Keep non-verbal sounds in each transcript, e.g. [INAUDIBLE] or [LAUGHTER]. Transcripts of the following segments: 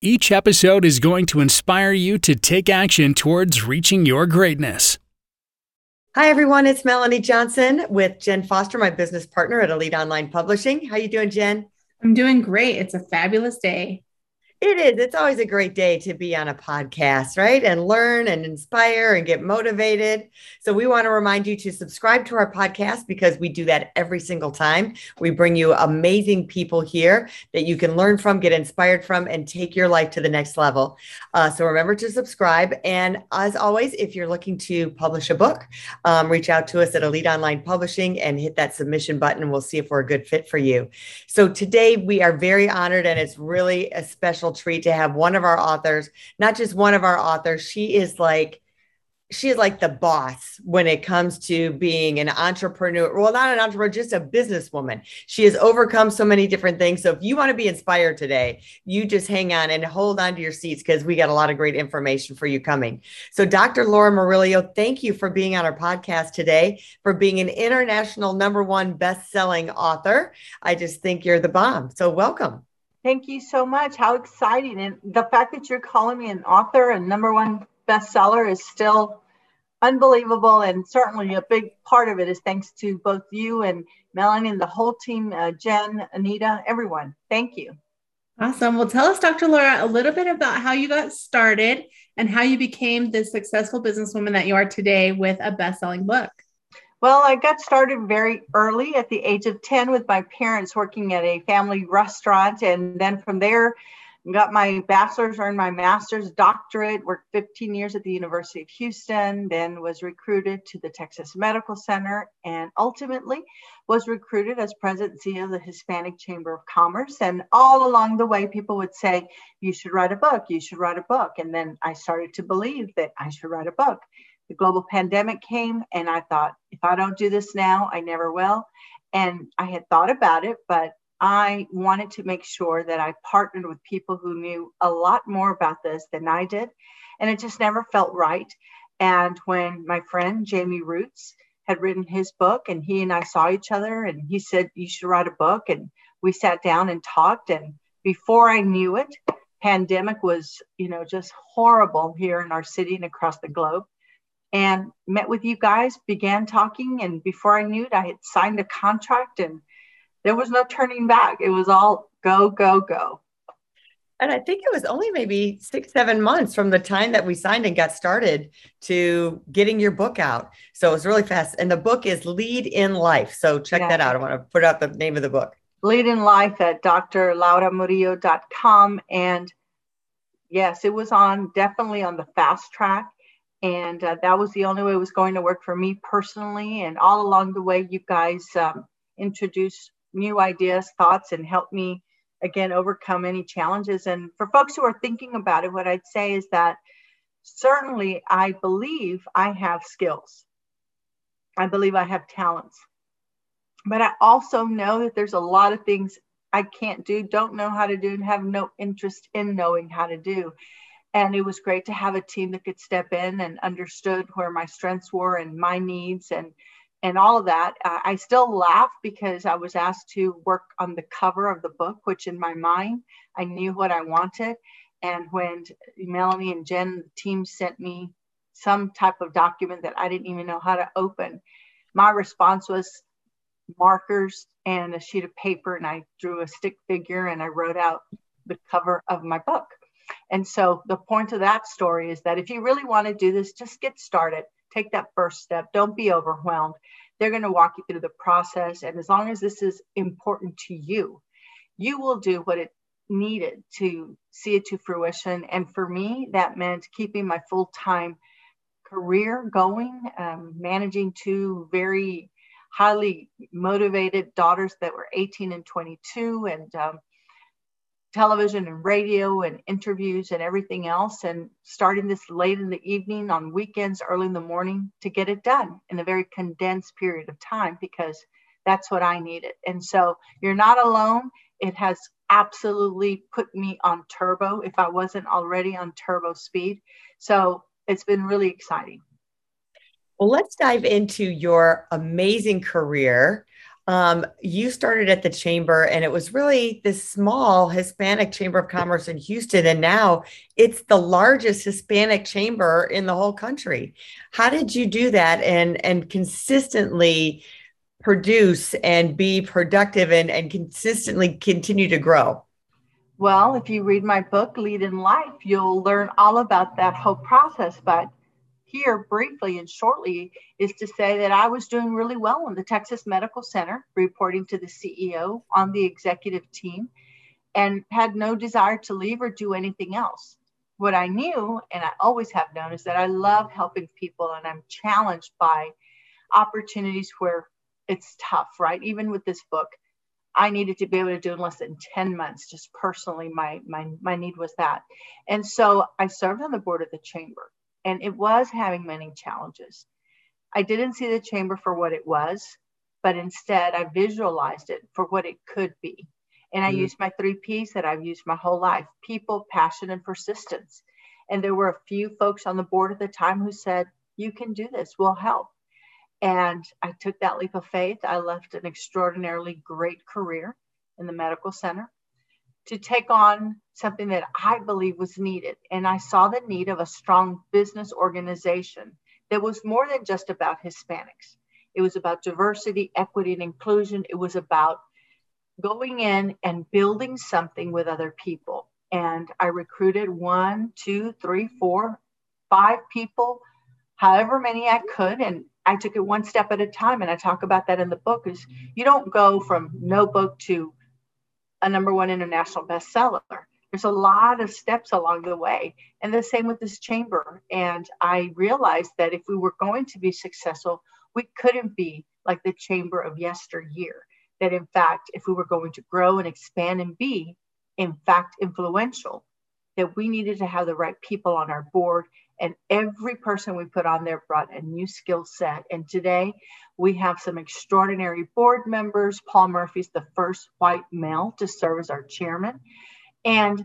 Each episode is going to inspire you to take action towards reaching your greatness. Hi everyone, it's Melanie Johnson with Jen Foster, my business partner at Elite Online Publishing. How you doing, Jen? I'm doing great. It's a fabulous day. It is. It's always a great day to be on a podcast, right? And learn and inspire and get motivated. So, we want to remind you to subscribe to our podcast because we do that every single time. We bring you amazing people here that you can learn from, get inspired from, and take your life to the next level. Uh, so, remember to subscribe. And as always, if you're looking to publish a book, um, reach out to us at Elite Online Publishing and hit that submission button, we'll see if we're a good fit for you. So, today we are very honored, and it's really a special special treat to have one of our authors, not just one of our authors. She is like, she is like the boss when it comes to being an entrepreneur. Well, not an entrepreneur, just a businesswoman. She has overcome so many different things. So if you want to be inspired today, you just hang on and hold on to your seats because we got a lot of great information for you coming. So, Dr. Laura Murillo, thank you for being on our podcast today, for being an international number one best-selling author. I just think you're the bomb. So welcome. Thank you so much. How exciting. And the fact that you're calling me an author and number one bestseller is still unbelievable. And certainly a big part of it is thanks to both you and Melanie and the whole team, uh, Jen, Anita, everyone. Thank you. Awesome. Well, tell us, Dr. Laura, a little bit about how you got started and how you became the successful businesswoman that you are today with a best selling book. Well, I got started very early at the age of 10 with my parents working at a family restaurant. And then from there, got my bachelor's, earned my master's, doctorate, worked 15 years at the University of Houston, then was recruited to the Texas Medical Center, and ultimately was recruited as president CEO of the Hispanic Chamber of Commerce. And all along the way, people would say, You should write a book, you should write a book. And then I started to believe that I should write a book the global pandemic came and I thought, if I don't do this now, I never will. And I had thought about it, but I wanted to make sure that I partnered with people who knew a lot more about this than I did. And it just never felt right. And when my friend Jamie Roots had written his book and he and I saw each other and he said, You should write a book. And we sat down and talked. And before I knew it, pandemic was, you know, just horrible here in our city and across the globe and met with you guys, began talking. And before I knew it, I had signed a contract and there was no turning back. It was all go, go, go. And I think it was only maybe six, seven months from the time that we signed and got started to getting your book out. So it was really fast. And the book is Lead in Life. So check yeah. that out. I want to put out the name of the book. Lead in Life at drlauramurillo.com. And yes, it was on definitely on the fast track and uh, that was the only way it was going to work for me personally. And all along the way you guys um, introduced new ideas thoughts and helped me again overcome any challenges. And for folks who are thinking about it what i'd say is that certainly i believe i have skills. I believe i have talents. But i also know that there's a lot of things i can't do don't know how to do and have no interest in knowing how to do and it was great to have a team that could step in and understood where my strengths were and my needs and and all of that. Uh, i still laugh because i was asked to work on the cover of the book which in my mind i knew what i wanted. And when melanie and jen the team sent me some type of document that i didn't even know how to open my response was markers and a sheet of paper and i drew a stick figure and i wrote out the cover of my book and so the point of that story is that if you really want to do this, just get started. Take that first step. Don't be overwhelmed. They're going to walk you through the process. And as long as this is important to you, you will do what it needed to see it to fruition. And for me, that meant keeping my full time career going, um, managing two very highly motivated daughters that were 18 and 22, and um, television and radio and interviews and everything else and starting this late in the evening on weekends early in the morning to get it done in a very condensed period of time because that's what i needed. And so you're not alone. It has absolutely put me on turbo if i wasn't already on turbo speed. So it's been really exciting. Well let's dive into your amazing career um, you started at the chamber and it was really this small Hispanic Chamber of Commerce in Houston. And now it's the largest Hispanic chamber in the whole country. How did you do that and, and consistently produce and be productive and, and consistently continue to grow? Well, if you read my book, Lead in Life, you'll learn all about that whole process. But here briefly and shortly is to say that I was doing really well in the Texas Medical Center, reporting to the CEO on the executive team, and had no desire to leave or do anything else. What I knew, and I always have known, is that I love helping people and I'm challenged by opportunities where it's tough, right? Even with this book, I needed to be able to do in less than 10 months. Just personally, my, my, my need was that. And so I served on the board of the chamber and it was having many challenges. I didn't see the chamber for what it was, but instead I visualized it for what it could be. And I mm-hmm. used my three P's that I've used my whole life people, passion, and persistence. And there were a few folks on the board at the time who said, You can do this, we'll help. And I took that leap of faith. I left an extraordinarily great career in the medical center to take on something that I believe was needed. And I saw the need of a strong business organization that was more than just about Hispanics. It was about diversity, equity, and inclusion. It was about going in and building something with other people. And I recruited one, two, three, four, five people, however many I could. And I took it one step at a time. And I talk about that in the book is you don't go from no book to a number one international bestseller. There's a lot of steps along the way. And the same with this chamber. And I realized that if we were going to be successful, we couldn't be like the chamber of yesteryear. That in fact, if we were going to grow and expand and be, in fact, influential, that we needed to have the right people on our board and every person we put on there brought a new skill set. And today we have some extraordinary board members. Paul Murphy's the first white male to serve as our chairman. And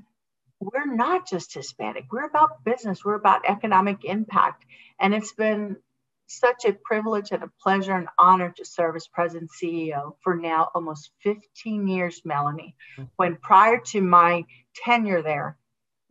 we're not just Hispanic, we're about business, we're about economic impact. And it's been such a privilege and a pleasure and honor to serve as president CEO for now almost 15 years, Melanie. Mm-hmm. When prior to my tenure there,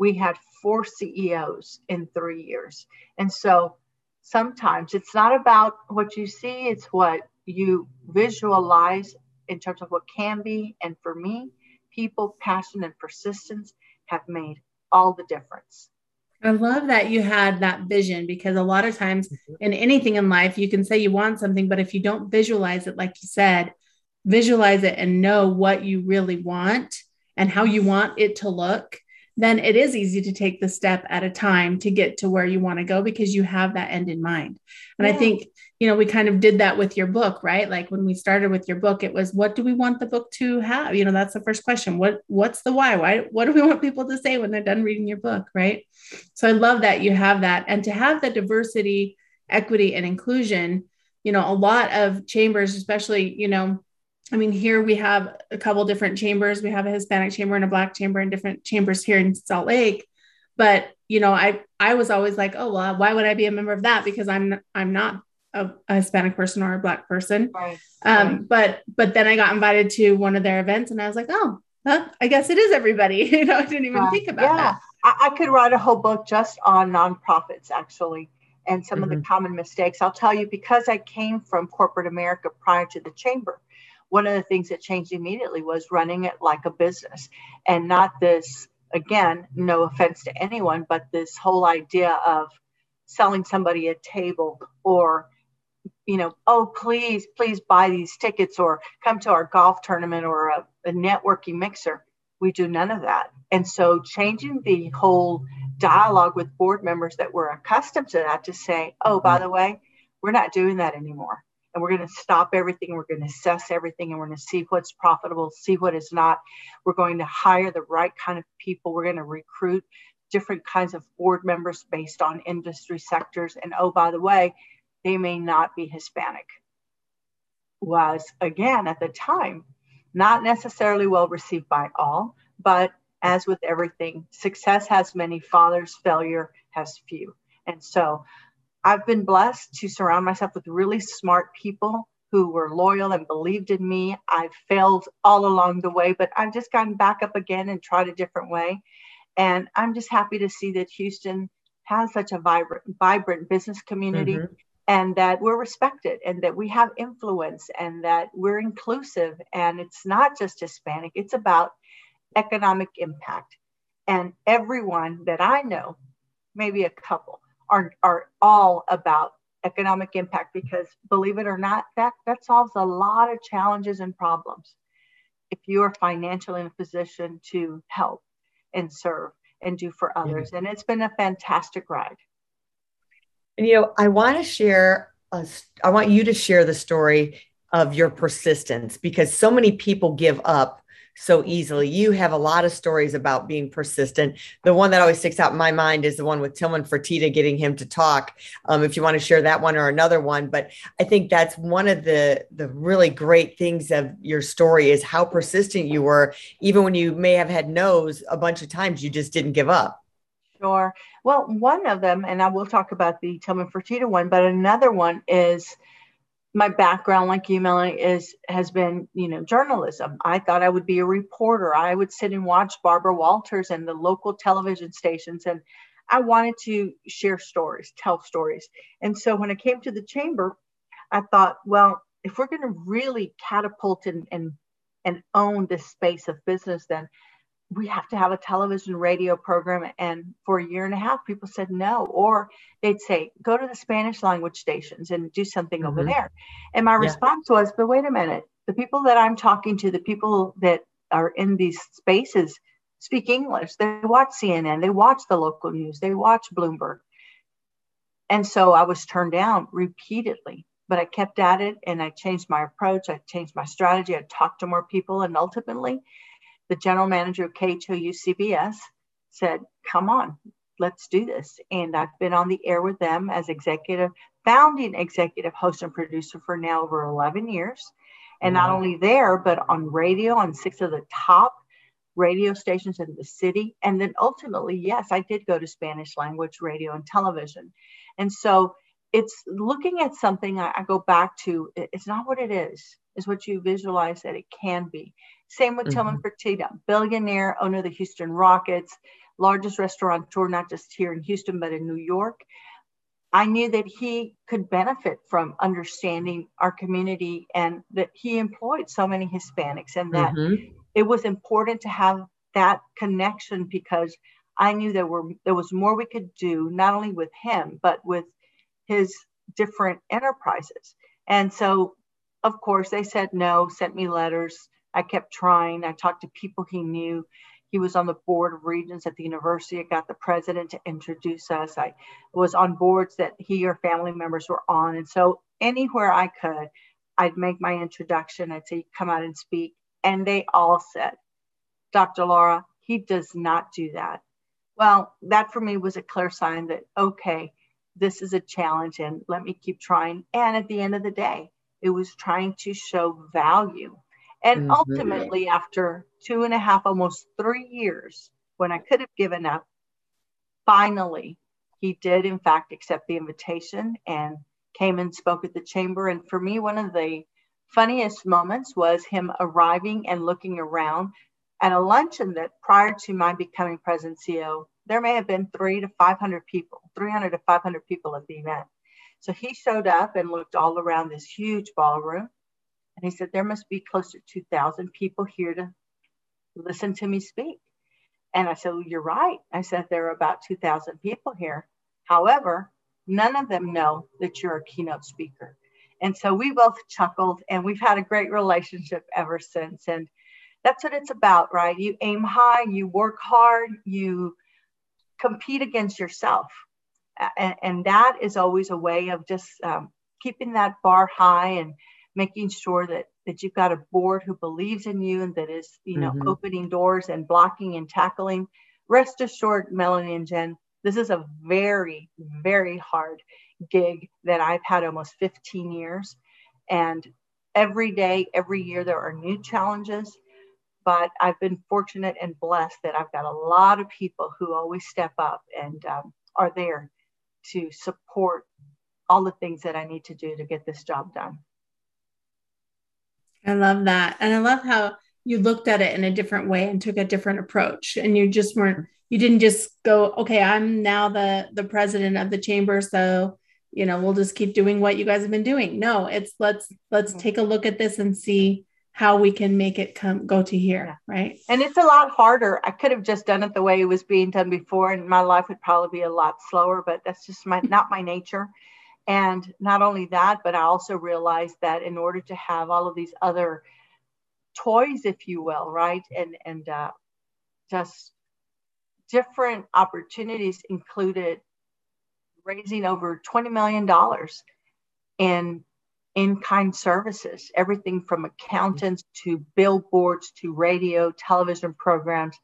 we had four CEOs in three years. And so sometimes it's not about what you see, it's what you visualize in terms of what can be. And for me, people, passion, and persistence have made all the difference. I love that you had that vision because a lot of times mm-hmm. in anything in life, you can say you want something, but if you don't visualize it, like you said, visualize it and know what you really want and how you want it to look, then it is easy to take the step at a time to get to where you want to go because you have that end in mind. And yeah. I think, you know, we kind of did that with your book, right? Like when we started with your book, it was what do we want the book to have? You know, that's the first question. What what's the why? Why what do we want people to say when they're done reading your book, right? So I love that you have that and to have the diversity, equity and inclusion, you know, a lot of chambers especially, you know, I mean, here we have a couple different chambers. We have a Hispanic chamber and a Black chamber, and different chambers here in Salt Lake. But you know, I I was always like, oh well, why would I be a member of that? Because I'm I'm not a, a Hispanic person or a Black person. Right. Um, right. But but then I got invited to one of their events, and I was like, oh, huh, I guess it is everybody. [LAUGHS] you know, I didn't even think about yeah. that. I, I could write a whole book just on nonprofits, actually and some mm-hmm. of the mm-hmm. common mistakes. I'll tell you because I came from corporate America prior to the chamber one of the things that changed immediately was running it like a business. And not this again no offense to anyone but this whole idea of selling somebody a table or you know oh please please buy these tickets or come to our golf tournament or a, a networking mixer. We do none of that. And so changing the whole dialogue with board members that were accustomed to that to say oh by mm-hmm. the way we're not doing that anymore and we're going to stop everything. We're going to assess everything and we're going to see what's profitable, see what is not. We're going to hire the right kind of people. We're going to recruit different kinds of board members based on industry sectors. And oh, by the way, they may not be Hispanic. Was again at the time not necessarily well received by all, but as with everything, success has many fathers, failure has few. And so I've been blessed to surround myself with really smart people who were loyal and believed in me. I've failed all along the way, but I've just gotten back up again and tried a different way. And I'm just happy to see that Houston has such a vibrant, vibrant business community mm-hmm. and that we're respected and that we have influence and that we're inclusive. And it's not just Hispanic, it's about economic impact. And everyone that I know, maybe a couple, are, are all about economic impact because believe it or not, that, that solves a lot of challenges and problems. If you are financially in a position to help and serve and do for others. And it's been a fantastic ride. And you know, I want to share a, I want you to share the story of your persistence because so many people give up so easily. You have a lot of stories about being persistent. The one that always sticks out in my mind is the one with Tillman Fertitta getting him to talk. Um, if you want to share that one or another one, but I think that's one of the the really great things of your story is how persistent you were, even when you may have had no's a bunch of times. You just didn't give up. Sure. Well, one of them, and I will talk about the Tillman Fertitta one, but another one is my background like you melanie is has been you know journalism. I thought i would be a reporter. I would sit and watch barbara walters and the local television stations and i wanted to share stories tell stories. And so when i came to the chamber i thought well if we're going to really catapult and, and and own this space of business then we have to have a television radio program and for a year and a half people said no or they'd say go to the spanish language stations and do something mm-hmm. over there and my yeah. response was but wait a minute the people that i'm talking to the people that are in these spaces speak english they watch cnn they watch the local news they watch bloomberg and so i was turned down repeatedly but i kept at it and i changed my approach i changed my strategy i talked to more people and ultimately the general manager of KHOU CBS said, Come on, let's do this. And I've been on the air with them as executive, founding executive host and producer for now over 11 years. And wow. not only there, but on radio on six of the top radio stations in the city. And then ultimately, yes, I did go to Spanish language radio and television. And so it's looking at something I, I go back to, it's not what it is, is what you visualize that it can be. Same with mm-hmm. Tillman Fertitta, billionaire, owner of the Houston Rockets, largest restaurateur, not just here in Houston, but in New York. I knew that he could benefit from understanding our community and that he employed so many Hispanics and that mm-hmm. it was important to have that connection because I knew there were there was more we could do not only with him but with his different enterprises. And so of course they said no, sent me letters, I kept trying. I talked to people he knew. He was on the board of regents at the university. I got the president to introduce us. I was on boards that he or family members were on. And so anywhere I could, I'd make my introduction. I'd say, come out and speak. And they all said, Dr. Laura, he does not do that. Well, that for me was a clear sign that, okay, this is a challenge and let me keep trying. And at the end of the day, it was trying to show value and mm-hmm. ultimately, after two and a half, almost three years, when I could have given up, finally, he did, in fact, accept the invitation and came and spoke at the chamber. And for me, one of the funniest moments was him arriving and looking around at a luncheon that prior to my becoming president CEO, there may have been three to 500 people, 300 to 500 people at the event. So he showed up and looked all around this huge ballroom and he said, There must be close to 2,000 people here to listen to me speak. And I said, well, You're right. I said, There are about 2,000 people here. However, none of them know that you're a keynote speaker. And so we both chuckled and we've had a great relationship ever since. And that's what it's about, right? You aim high, you work hard, you compete against yourself. And, and that is always a way of just um, keeping that bar high and making sure that that you've got a board who believes in you and that is you know mm-hmm. opening doors and blocking and tackling rest assured melanie and jen this is a very very hard gig that i've had almost 15 years and every day every year there are new challenges but i've been fortunate and blessed that i've got a lot of people who always step up and um, are there to support all the things that i need to do to get this job done I love that. And I love how you looked at it in a different way and took a different approach. And you just weren't, you didn't just go, okay, I'm now the the president of the chamber. So, you know, we'll just keep doing what you guys have been doing. No, it's let's let's mm-hmm. take a look at this and see how we can make it come go to here. Yeah. Right. And it's a lot harder. I could have just done it the way it was being done before, and my life would probably be a lot slower, but that's just my not my nature. And not only that, but I also realized that in order to have all of these other toys, if you will, right, and and uh, just different opportunities included raising over twenty million dollars in in-kind services, everything from accountants to billboards to radio, television programs,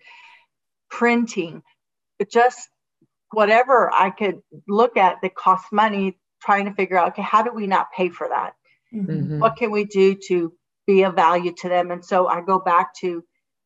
printing, just whatever I could look at that cost money trying to figure out okay how do we not pay for that? Mm-hmm. what can we do to be of value to them? And so i go back to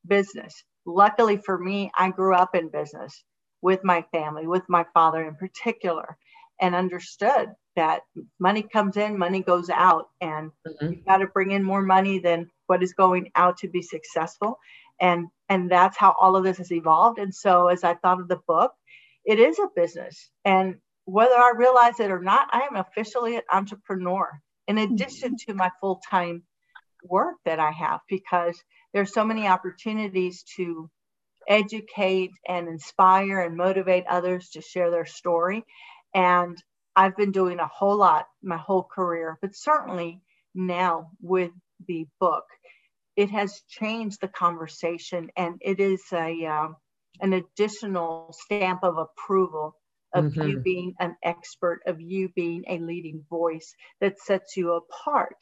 business. Luckily for me i grew up in business with my family with my father in particular and understood that money comes in money goes out and mm-hmm. you've got to bring in more money than what is going out to be successful and and that's how all of this has evolved and so as i thought of the book it is a business and whether I realize it or not, I am officially an entrepreneur in addition to my full time work that I have because there's so many opportunities to educate and inspire and motivate others to share their story. And I've been doing a whole lot my whole career, but certainly now with the book, it has changed the conversation and it is a um, an additional stamp of approval of mm-hmm. you being an expert, of you being a leading voice that sets you apart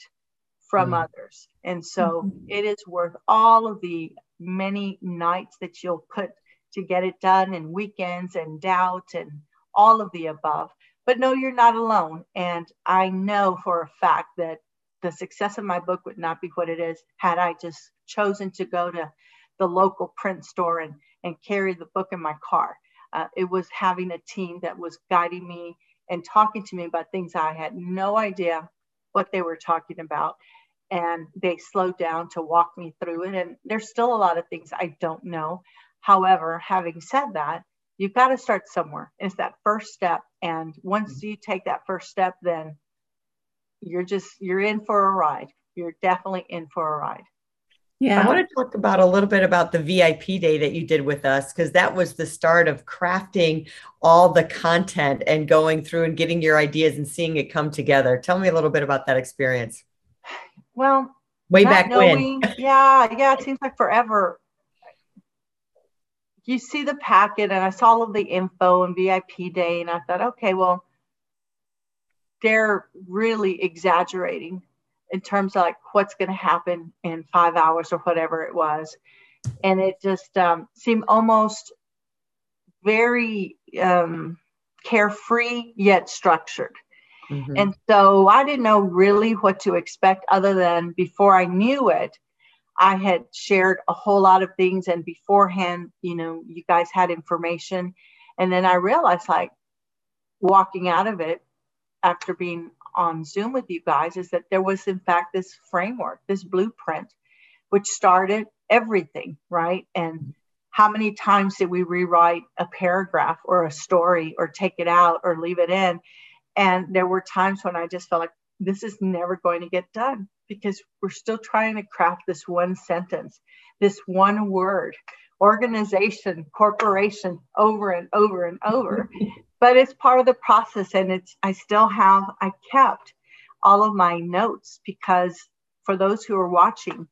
from mm-hmm. others. And so mm-hmm. it is worth all of the many nights that you'll put to get it done and weekends and doubt and all of the above. But no, you're not alone. And I know for a fact that the success of my book would not be what it is had I just chosen to go to the local print store and, and carry the book in my car. Uh, it was having a team that was guiding me and talking to me about things I had no idea what they were talking about. And they slowed down to walk me through it. And there's still a lot of things I don't know. However, having said that, you've got to start somewhere. It's that first step. And once mm-hmm. you take that first step, then you're just, you're in for a ride. You're definitely in for a ride. Yeah. I want to talk about a little bit about the VIP day that you did with us because that was the start of crafting all the content and going through and getting your ideas and seeing it come together. Tell me a little bit about that experience. Well, way back knowing, when. yeah, yeah, it seems like forever. You see the packet, and I saw all of the info and VIP day, and I thought, okay, well, they're really exaggerating in terms of like what's going to happen in five hours or whatever it was. And it just um, seemed almost very um, carefree yet structured. Mm-hmm. And so I didn't know really what to expect other than before I knew it, I had shared a whole lot of things. And beforehand, you know, you guys had information. And then I realized, like, walking out of it after being on Zoom with you guys is that there was, in fact, this framework, this blueprint, which started everything, right? And mm-hmm. how many times did we rewrite a paragraph or a story or take it out or leave it in? And there were times when I just felt like this is never going to get done because we're still trying to craft this one sentence, this one word, organization, corporation, over and over and over. [LAUGHS] but it's part of the process and it's i still have i kept all of my notes because for those who are watching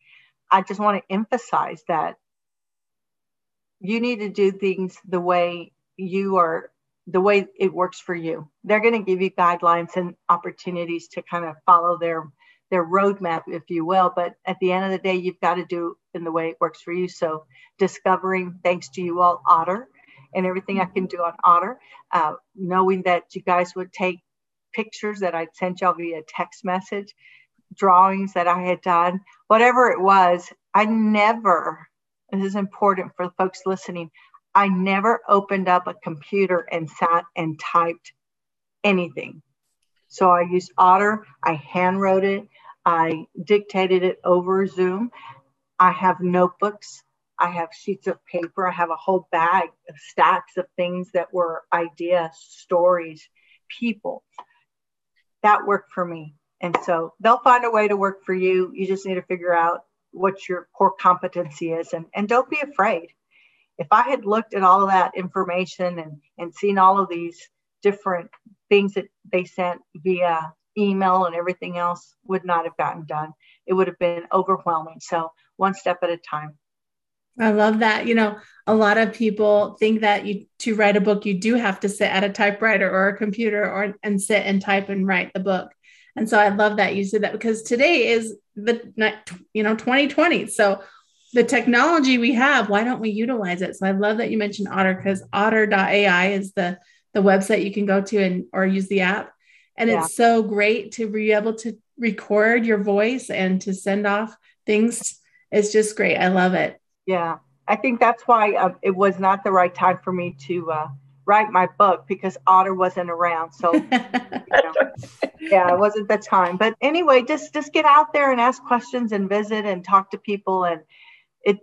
i just want to emphasize that you need to do things the way you are the way it works for you. They're going to give you guidelines and opportunities to kind of follow their their roadmap, if you will. But at the end of the day, you've got to do in the way it works for you. So discovering, thanks to you all, Otter, and everything I can do on Otter, uh, knowing that you guys would take pictures that I'd sent y'all via text message, drawings that I had done, whatever it was, I never, this is important for folks listening, I never opened up a computer and sat and typed anything. So I used Otter, I hand wrote it, I dictated it over Zoom. I have notebooks, I have sheets of paper, I have a whole bag of stacks of things that were ideas, stories, people. That worked for me. And so they'll find a way to work for you. You just need to figure out what your core competency is and, and don't be afraid. If I had looked at all of that information and, and seen all of these different things that they sent via email and everything else would not have gotten done. It would have been overwhelming. So one step at a time. I love that. You know, a lot of people think that you to write a book, you do have to sit at a typewriter or a computer or and sit and type and write the book. And so I love that you said that because today is the you know 2020. So the technology we have, why don't we utilize it? So I love that you mentioned Otter because otter.ai is the the website you can go to and or use the app. And yeah. it's so great to be able to record your voice and to send off things. It's just great. I love it. Yeah. I think that's why uh, it was not the right time for me to uh, write my book because Otter wasn't around. So, [LAUGHS] you know, yeah, it wasn't the time. But anyway, just just get out there and ask questions and visit and talk to people. And it,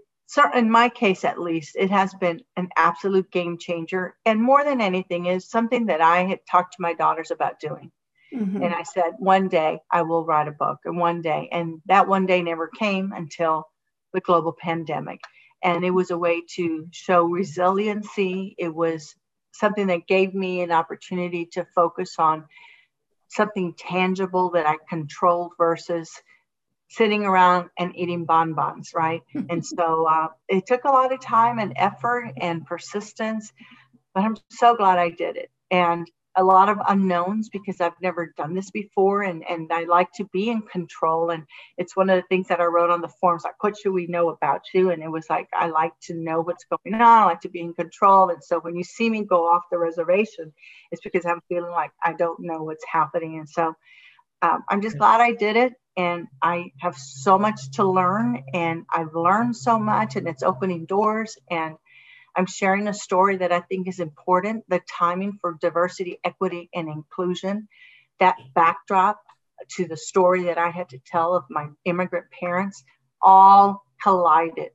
in my case at least, it has been an absolute game changer. And more than anything, is something that I had talked to my daughters about doing. Mm-hmm. And I said, one day I will write a book, and one day, and that one day never came until the global pandemic. And it was a way to show resiliency. It was something that gave me an opportunity to focus on something tangible that I controlled versus sitting around and eating bonbons, right? [LAUGHS] and so uh, it took a lot of time and effort and persistence, but I'm so glad I did it. And a lot of unknowns because I've never done this before and, and I like to be in control. And it's one of the things that I wrote on the forms, like, what should we know about you? And it was like, I like to know what's going on. I like to be in control. And so when you see me go off the reservation, it's because I'm feeling like I don't know what's happening. And so um, I'm just glad I did it. And I have so much to learn and I've learned so much and it's opening doors. And I'm sharing a story that I think is important the timing for diversity, equity, and inclusion. That backdrop to the story that I had to tell of my immigrant parents all collided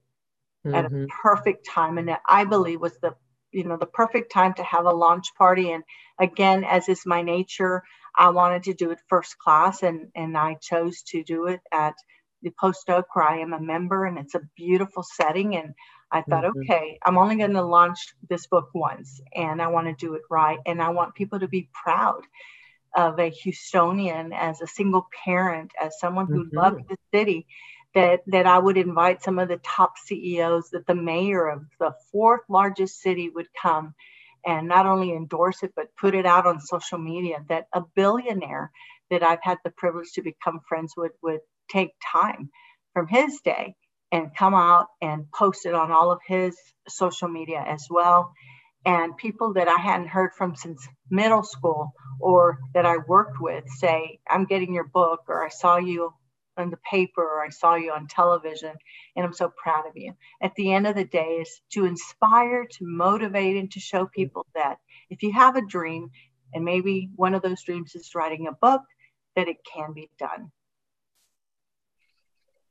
mm-hmm. at a mm-hmm. perfect time. And that I believe was the you know the perfect time to have a launch party and again as is my nature i wanted to do it first class and and i chose to do it at the post oak where i am a member and it's a beautiful setting and I thought, mm-hmm. okay, I'm only going to launch this book once and I want to do it right. And I want people to be proud of a Houstonian as a single parent, as someone who mm-hmm. loved the city, that, that I would invite some of the top CEOs, that the mayor of the fourth largest city would come and not only endorse it, but put it out on social media, that a billionaire that I've had the privilege to become friends with would take time from his day and come out and post it on all of his social media as well. And people that I hadn't heard from since middle school or that I worked with say, I'm getting your book, or I saw you on the paper, or I saw you on television, and I'm so proud of you. At the end of the day, is to inspire, to motivate, and to show people that if you have a dream, and maybe one of those dreams is writing a book, that it can be done.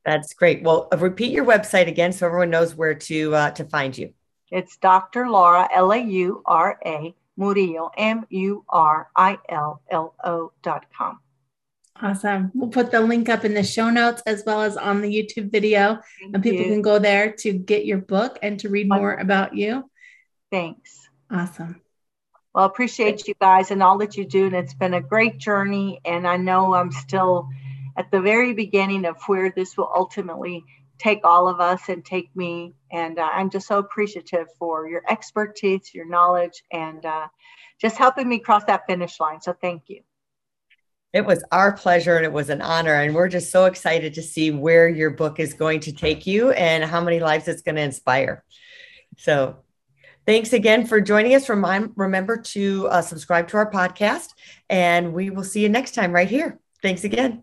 That's great. Well, uh, repeat your website again so everyone knows where to uh, to find you. It's Dr. Laura L A U R A Murillo M U R I L L O dot com. Awesome. We'll put the link up in the show notes as well as on the YouTube video, Thank and people you. can go there to get your book and to read more about you. Thanks. Awesome. Well, appreciate you guys and all that you do. And it's been a great journey. And I know I'm still at the very beginning of where this will ultimately take all of us and take me. And uh, I'm just so appreciative for your expertise, your knowledge, and uh, just helping me cross that finish line. So thank you. It was our pleasure and it was an honor. And we're just so excited to see where your book is going to take you and how many lives it's going to inspire. So thanks again for joining us. Remember to uh, subscribe to our podcast, and we will see you next time right here. Thanks again.